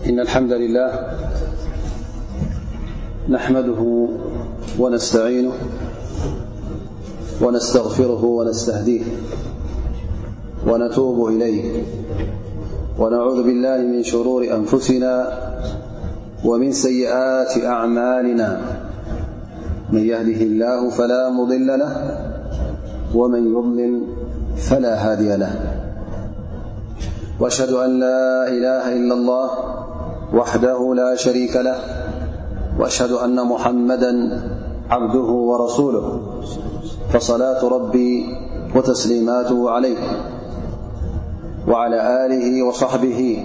إن الحمد لله نحمده ونستعينه ونستغفره ونستهديه ونتوب إليه ونعوذ بالله من شرور أنفسنا ومن سيئات أعمالنا من يهده الله فلا مضل له ومن يضلل فلا هادي له وأشهد أن لا إله إلا الله وحده لا شريك له وأشهد أن محمدا عبده ورسوله فصلاة ربي وتسليماته عليك وعلى آله وصحبه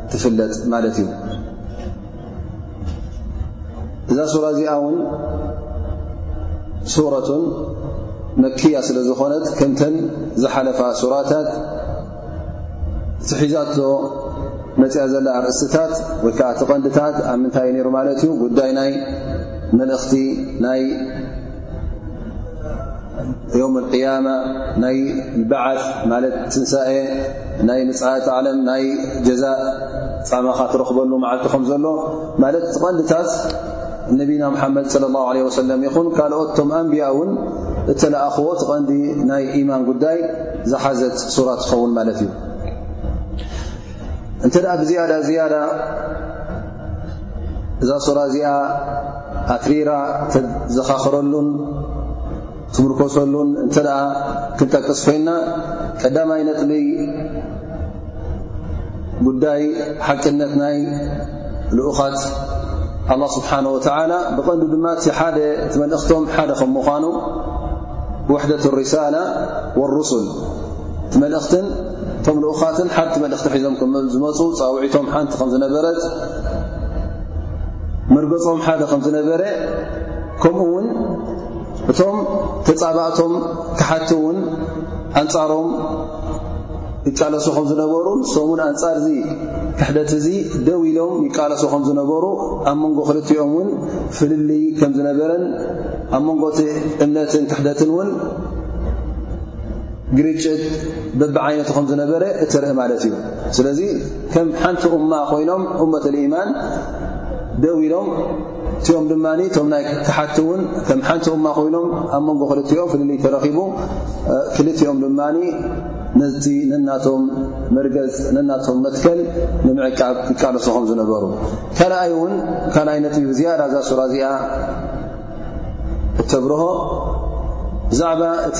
ትፍለጥ ማለት እዩ እዛ ሱራ እዚኣ ውን ሱረة መክያ ስለ ዝኾነት ከምተን ዝሓለፋ ሱራታት ሒዛቶ መፅያ ዘላ ኣርእስትታት ወይ ከዓ ቲ ቐንድታት ኣብ ምንታይ ነይሩ ማለት እዩ ጉዳይ ናይ መልእኽቲ ናይ ዮም ቅያማ ናይ በዓ ማለት ትንሳኤ ናይ ምፅት ዓለም ናይ ጀዛ ፃማኻ ትረኽበሉ መዓልቲ ከም ዘሎ ማለት ትቐንድታት ነቢና ሓመድ صለ ላه ለ ወሰለም ይኹን ካልኦት ቶም ኣንብያ እውን እተለኣኽዎ ትቐንዲ ናይ ኢማን ጉዳይ ዝሓዘት ሱራ ትኸውን ማለት እዩ እንተ ደኣ ብዝያዳ ዝያዳ እዛ ሱራ እዚኣ ኣትሪራ ተዘኻኽረሉን ትምርኮሰሉን እንተ ደኣ ክንጠቅስ ኮይና ቀዳማይ ነጥቢ ጉዳይ ሓቅነት ናይ ልኡኻት ኣላ ስብሓን ወተዓላ ብቐንዱ ድማ እቲ ሓደ እቲ መልእኽቶም ሓደ ከም ምዃኑ ወሕደት ሪሳላ ወሩሱል እቲ መልእኽትን እቶም ልኡኻትን ሓንቲ መልእኽቲ ሒዞም ከምዝመፁ ፃውዒቶም ሓንቲ ከም ዝነበረት መርገፆም ሓደ ከም ዝነበረ ከምኡ ውን እቶም ተፃባእቶም ክሓቲ እውን ኣንፃሮም ይቃለሱ ከም ዝነበሩ ንሶምን ኣንፃር ዚ ክሕደት እዚ ደው ኢሎም ይቃለሱ ከም ዝነበሩ ኣብ መንጎ ክልቲኦም እውን ፍልልይ ከም ዝነበረን ኣብ መንጎቲ እምነትን ክሕደትን እውን ግርጭት በብዓይነቱ ከም ዝነበረ እትርኢ ማለት እዩ ስለዚ ከም ሓንቲ እማ ኮይኖም እመት ልኢማን ደው ኢሎም እቲኦም ድማ እቶም ናይ ክሓቲ እውን ከም ሓንቲ እማ ኮይኖም ኣብ መንጎ ክልትኦም ፍልል ተረኺቡ ክልትኦም ድማ ነቲ ነናቶም መርገፅ ነናቶም መትከል ንምዕቃብ ይቃለሶ ከም ዝነበሩ ካልኣይ እውን ካልኣይ ነጥቢ ብዝያዳ እዛ ሱራ እዚኣ እተብርሆ ብዛዕባ እቲ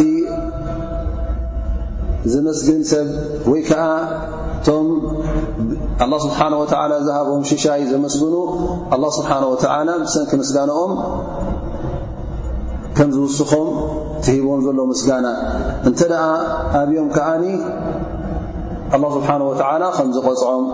ዘመስግን ሰብ ወይ ከዓ እቶም ኣላ ስብሓን ወተዓላ ዝሃቦም ሽሻይ ዘመስግኑ ኣላ ስብሓን ወተዓላ ብሰንኪ ምስጋናኦም ከም ዝውስኾም ትሂቦም ዘሎ ምስጋና እንተ ደኣ ኣብዮም ከዓኒ ኣላ ስብሓን ወተዓላ ከም ዝቐፅዖም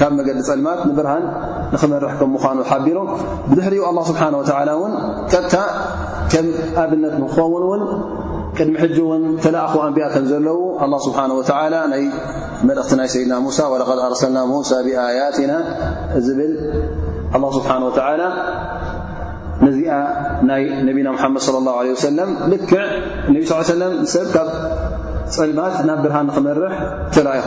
ካብ መገዲ ጸልማት ንብርሃን ንኽመርሕ ከም ምዃኑ ሓቢሮም ብድሕሪኡ ኣላ ስብሓን ወተዓላ እውን ቀጥታ ከም ኣብነት ንክኸውን እውን ቅድሚ ሕጂ እውን ተለኣኹ ኣንቢያ ከም ዘለዉ ኣላ ስብሓን ወተዓላ ናይ መልእኽቲ ናይ ሰይድና ሙሳ ወለቐድ ኣርሰልና ሙሳ ብኣያትና ዝብል ኣላ ስብሓን ወተዓላ ነዚኣ ናይ ነቢና ሙሓመድ ለ ላሁ ለ ወሰለም ልክዕ ነቢ ስ ሰለም ሰብ ካብ ጸልማት ናብ ብርሃን ንኽመርሕ ተላኢኹ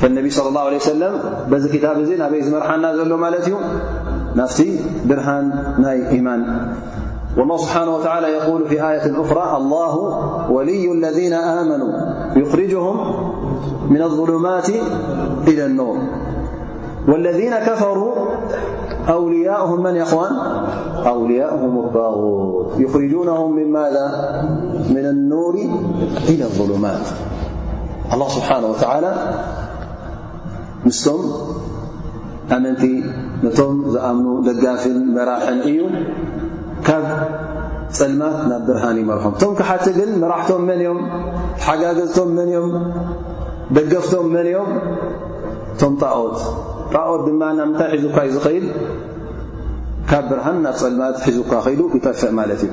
فالنبي صلى الله عليه وسلم بዚ كب ናበي መርحና ዘሎ እዩ ናفت ብرሃን ናይ إيماን والله سبحنه وتلى يقول في آية أرى الله ولي الذين آمنوا يخرجهم من الظلمات إلى النور والذين كفروا أولياؤهم من يوان أولياؤهم الباغوت يخرجونهم من مذا من النور إلى الظلمات ኣላ ስብሓን ወተዓላ ምስቶም ኣመንቲ ነቶም ዝኣምኑ ደጋፍን መራሕን እዩ ካብ ጸልማት ናብ ብርሃን ይመርሖም እቶም ክሓቲ ግን መራሕቶም መን እዮም ተሓጋገዝቶም መን እዮም ደገፍቶም መን እዮም እቶም ጣኦት ጣኦት ድማ ናብ ምንታይ ሒዙካ እዩ ዝኸይድ ካብ ብርሃን ናብ ጸልማት ሒዙካ ከይዱ ይጠፍእ ማለት እዩ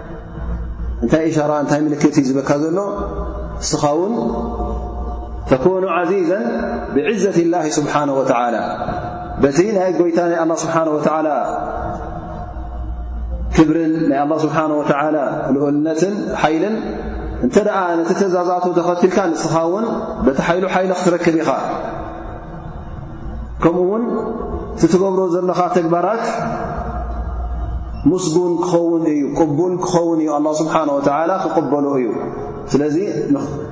እንታይ እሻራ እንታይ ምልክት እዩ ዝበካ ዘሎ እስኻ ውን ተኮኑ ዓዚዘ ብዕዘት ላ ስብሓነ ወተላ በቲ ናይ ጎይታ ናይ ኣላ ስብሓን ወተላ ክብርን ናይ ኣላ ስብሓን ወተላ ልኡልነትን ሓይልን እንተ ደኣ ነቲ ትእዛዛቱ ተኸትልካ ንስኻ ውን በቲ ሓይሉ ሓይሊ ክትረክብ ኢኻ ከምኡ ውን እቲ ትገብሮ ዘለኻ ተግባራት ምስጉን ክኸውን እዩ ቅቡል ክኸውን እዩ ኣላ ስብሓን ወተዓላ ክቕበሎ እዩ ስለዚ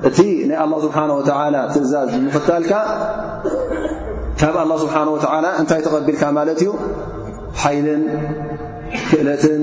እቲ ናይ ኣላ ስብሓን ወተዓላ ትእዛዝ ንምኽታልካ ካብ ኣላ ስብሓን ወተዓላ እንታይ ተቐቢልካ ማለት እዩ ሓይልን ክእለትን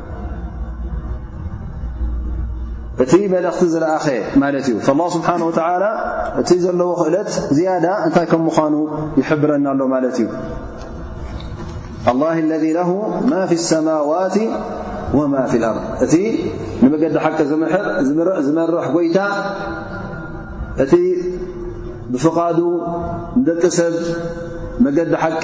እቲ መለኽቲ ዝለኣኸ ማለት እዩ ላ ስብሓን ወተላ እቲ ዘለዎ ክእለት ዝያዳ እንታይ ከም ምዃኑ ይሕብረና ኣሎ ማለት እዩ ኣላ ለذ ለ ማ ፊ ሰማዋት ወማ ፊ ኣር እቲ ንመገዲ ሓቂ ዝመርሕ ጎይታ እቲ ብፍቓዱ ንደቂ ሰብ መገዲ ሓቂ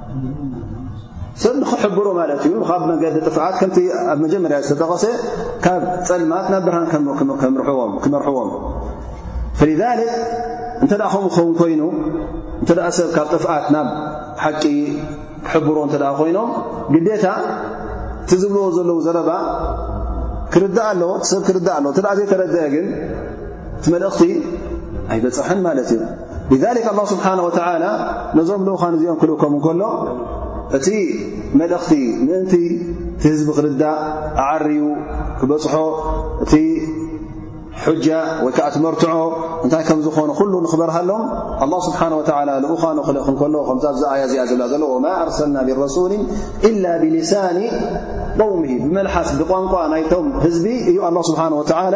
ሰብ ንክሕብሮ ማለት እዩ ካብ መንገዲ ጥፍዓት ከምቲ ኣብ መጀመርያ ዝተጠቐሰ ካብ ፀልማት ናብ ብርሃን ክመርሕዎም ፈሊክ እንተ ከምኡ ክኸውን ኮይኑ እንተ ሰብ ካብ ጥፍኣት ናብ ሓቂ ክሕብሮ እተ ኮይኖም ግዴታ እቲ ዝብልዎ ዘለዉ ዘረባ ክርዳእ ኣለዎ ሰብ ክርዳእ ኣለዎ እተ ዘይተረድአ ግን እቲ መልእኽቲ ኣይበፅሐን ማለት እዩ ብذሊክ ኣላ ስብሓን ወተላ ነዞም ልኡኻን እዚኦም ክልእኮም እንከሎ እቲ መልእኽቲ ምእንቲ እቲ ህዝቢ ክርዳእ ኣዓርዩ ክበፅሖ እቲ ሕጃ ወይ ከዓ እቲ መርትዖ እንታይ ከም ዝኾኑ ኩሉ ንኽበርሃሎም ኣላ ስብሓን ወተላ ልኡኻኑ ክልእኽ እንከሎ ከምዛ ኣዚ ኣያ እዚኣ ዝብላ ዘሎ ወማ ኣርሰልና ብረሱል ኢላ ብልሳኒ ቆውሚ ብመልሓስ ብቋንቋ ናይቶም ህዝቢ እዩ ኣላ ስብሓን ወተላ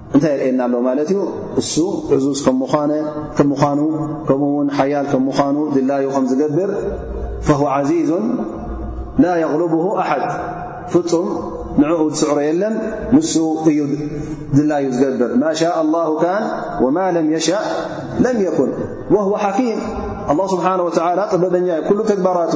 እንታይ የርእየና ኣሎ ማለት እዩ እሱ ዕዙዝ ከም ምዃነ ከም ምዃኑ ከምኡ ውን ሓያል ከም ምዃኑ ድላዩ ከም ዝገብር ፈሁ ዓዚዙን ላ የቕልቡሁ ኣሓድ ፍጹም ንዕኡ ዝስዕሮ የለን ንሱ እዩ ድላዩ ዝገብር ማ ሻ ላሁ ካን ወማ ለም የሻእ ለም የኩን ወሁ ሓኪም ኣላ ስብሓን ወተላ ጥበበኛ እዩ ኩሉ ተግባራቱ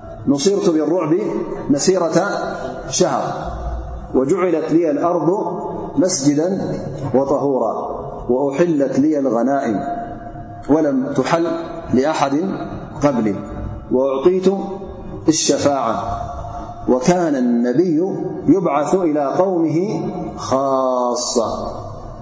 نصرت بالرعب مسيرة شهر وجعلت لي الأرض مسجدا وطهورا وأحلت لي الغنائم ولم تحل لأحد قبلي وأعطيت الشفاعة وكان النبي يبعث إلى قومه خاصة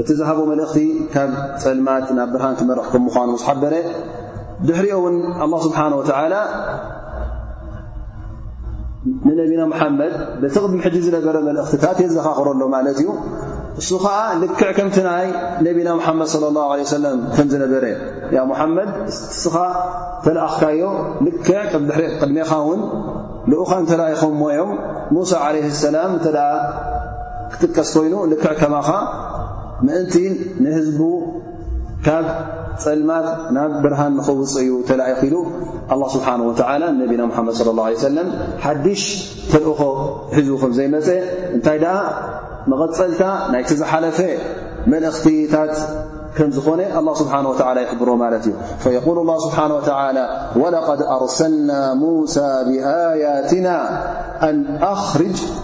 እቲ ዝሃቦ መልእኽቲ ካብ ጸልማት ናብ ብርሃን ክመርሕ ከም ምዃኑ ምስ ሓበረ ድሕሪኦ እውን ኣላ ስብሓን ወተዓላ ንነቢና መሓመድ በቲ ቅድሚ ሕጂ ዝነበረ መልእኽትታት የዘኻኽሮ ኣሎ ማለት እዩ እሱ ኸዓ ልክዕ ከምቲ ናይ ነቢና ሙሓመድ ለ ላሁ ለ ሰለም ከም ዝነበረ ያ ሙሓመድ እስኻ ተለኣኽካዮ ልክዕ ቅድሜኻ እውን ልኡኻ እንተለኢኹምዎ እዮም ሙሳ ዓለይ ሰላም እተ ክጥቀስ ኮይኑ ልክዕ ከማኻ ምእንቲ ንህዝቡ ካብ ጸልማት ናብ ብርሃን ንኸውጽእ እዩ ተላኢኹ ኢሉ ኣላ ስብሓን ወተዓላ ነቢና ሙሓመድ ስለ ላ ሰለም ሓድሽ ተልእኾ ሒዙ ከም ዘይመፀ እንታይ ደኣ መቐፀልታ ናይቲ ዝሓለፈ መልእኽቲታት ከም ዝኾነ ኣላ ስብሓን ወተዓላ ይሕብሮ ማለት እዩ ፈየቁል ላ ስብሓን ወተዓላ ወለቐድ ኣርሰልና ሙሳ ብኣያትና ኣን ኣኽርጅ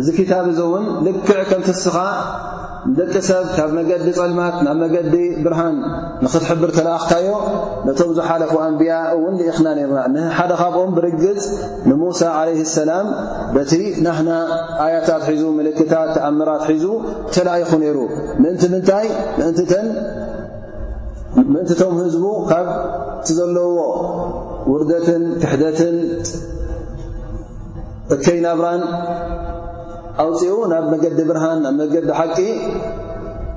እዚ ክታብ እዚ እውን ልክዕ ከምቲ እስኻ ንደቂ ሰብ ካብ መገዲ ጸልማት ናብ መገዲ ብርሃን ንኽትሕብር ተለኣኽካዮ ነቶም ዝሓለፉ ኣንብያ እውን ልኢኽና ነርና ንሓደ ካብኦም ብርግጽ ንሙሳ ዓለይ ሰላም በቲ ናህና ኣያታት ሒዙ ምልክታት ተኣምራት ሒዙ ተላኢኹ ነይሩ ምእንቲ ምንታይ ምእንቲተን ምእንቲ ቶም ህዝቡ ካብ እቲ ዘለዎ ውርደትን ክሕደትን እከይናብራን أوننجدبرهان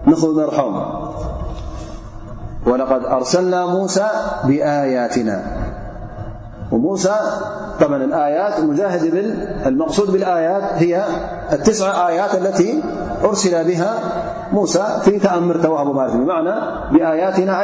نمرحم ولقد أرسلنا موسى بآياتنا وموسىاليات اهدالمقصود باليات هي تعيات التي أرسل بها موسى في تأمروهما معنبياتنا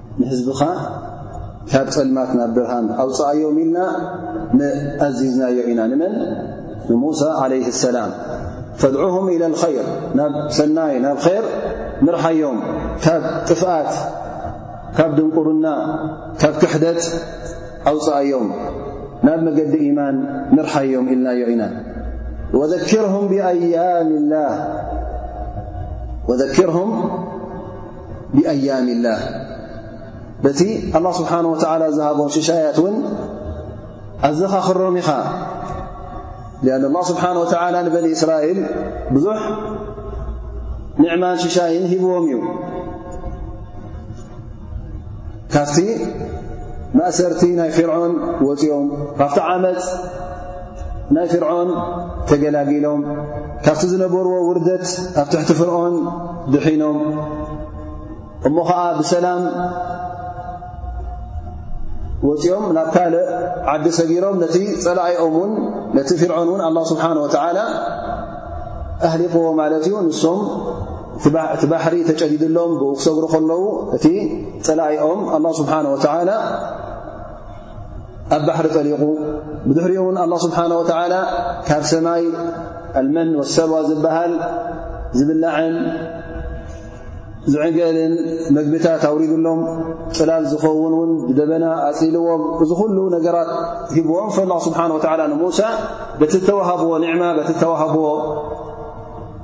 ንህዝብኻ ካብ ጸልማት ናብ ብርሃን ኣውጽኣዮም ኢልና ንኣዚዝናዮ ኢና ንመን ንሙሳ ዓለይህ ሰላም ፈድዑሁም ኢለ ልኸይር ናብ ሰናይ ናብ ኼር ምርሓዮም ካብ ጥፍኣት ካብ ድንቁርና ካብ ክሕደት ኣውጽኣዮም ናብ መገዲ ኢማን ምርሓዮም ኢልናዮ ኢና ወዘኪርሁም ብኣያም ላህ ወዘኪርሁም ብኣያሚ ላህ በቲ ኣላ ስብሓን ወተዓላ ዝሃቦም ሽሻያት እውን ኣዘኻኽሮም ኢኻ ሊኣን ኣላ ስብሓን ወተዓላ ንበኒ እስራኤል ብዙሕ ንዕማን ሽሻይን ሂብዎም እዩ ካብቲ ማእሰርቲ ናይ ፍርዖን ወፂኦም ካብቲ ዓመፅ ናይ ፍርዖን ተገላጊሎም ካብቲ ዝነበርዎ ውርደት ኣብ ትሕቲ ፍርዖን ድሒኖም እሞ ኸዓ ብሰላም ወፂኦም ናብ ካልእ ዓዲ ሰጊሮም ነቲ ፀላዒኦም ውን ነቲ ፍርዖን እውን ኣላ ስብሓን ወተዓላ ኣህሊቕዎ ማለት እዩ ንሶም እቲ ባሕሪ ተጨዲድሎም ብኡ ክሰግሩ ከለዉ እቲ ፀላዒኦም ኣላ ስብሓን ወተዓላ ኣብ ባሕሪ ጠሊቑ ብድሕሪኡ እውን ኣላ ስብሓን ወተዓላ ካብ ሰማይ ኣልመን ወሰልዋ ዝበሃል ዝብላዕን ዝዕገልን መግብታት ኣውሪድሎም ፅላል ዝኸውን እውን ብደበና ኣፅልዎም እዚ ኩሉ ነገራት ሂብዎም ፈላ ስብሓን ወተዓላ ንሙሳ በቲ ተዋሃብዎ ኒዕማ በቲ ተዋሃብዎ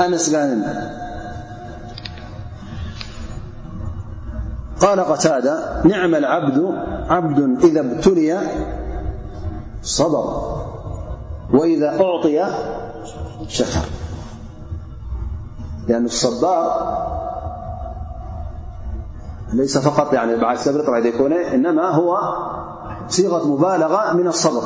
أنسጋن قال قتادا نعم العبدعبد إذا ابتلي صبر وإذا أعطي شكر لأن الصبار ليس فقط طرةو إنما هو صيغة مبالغة من الصبر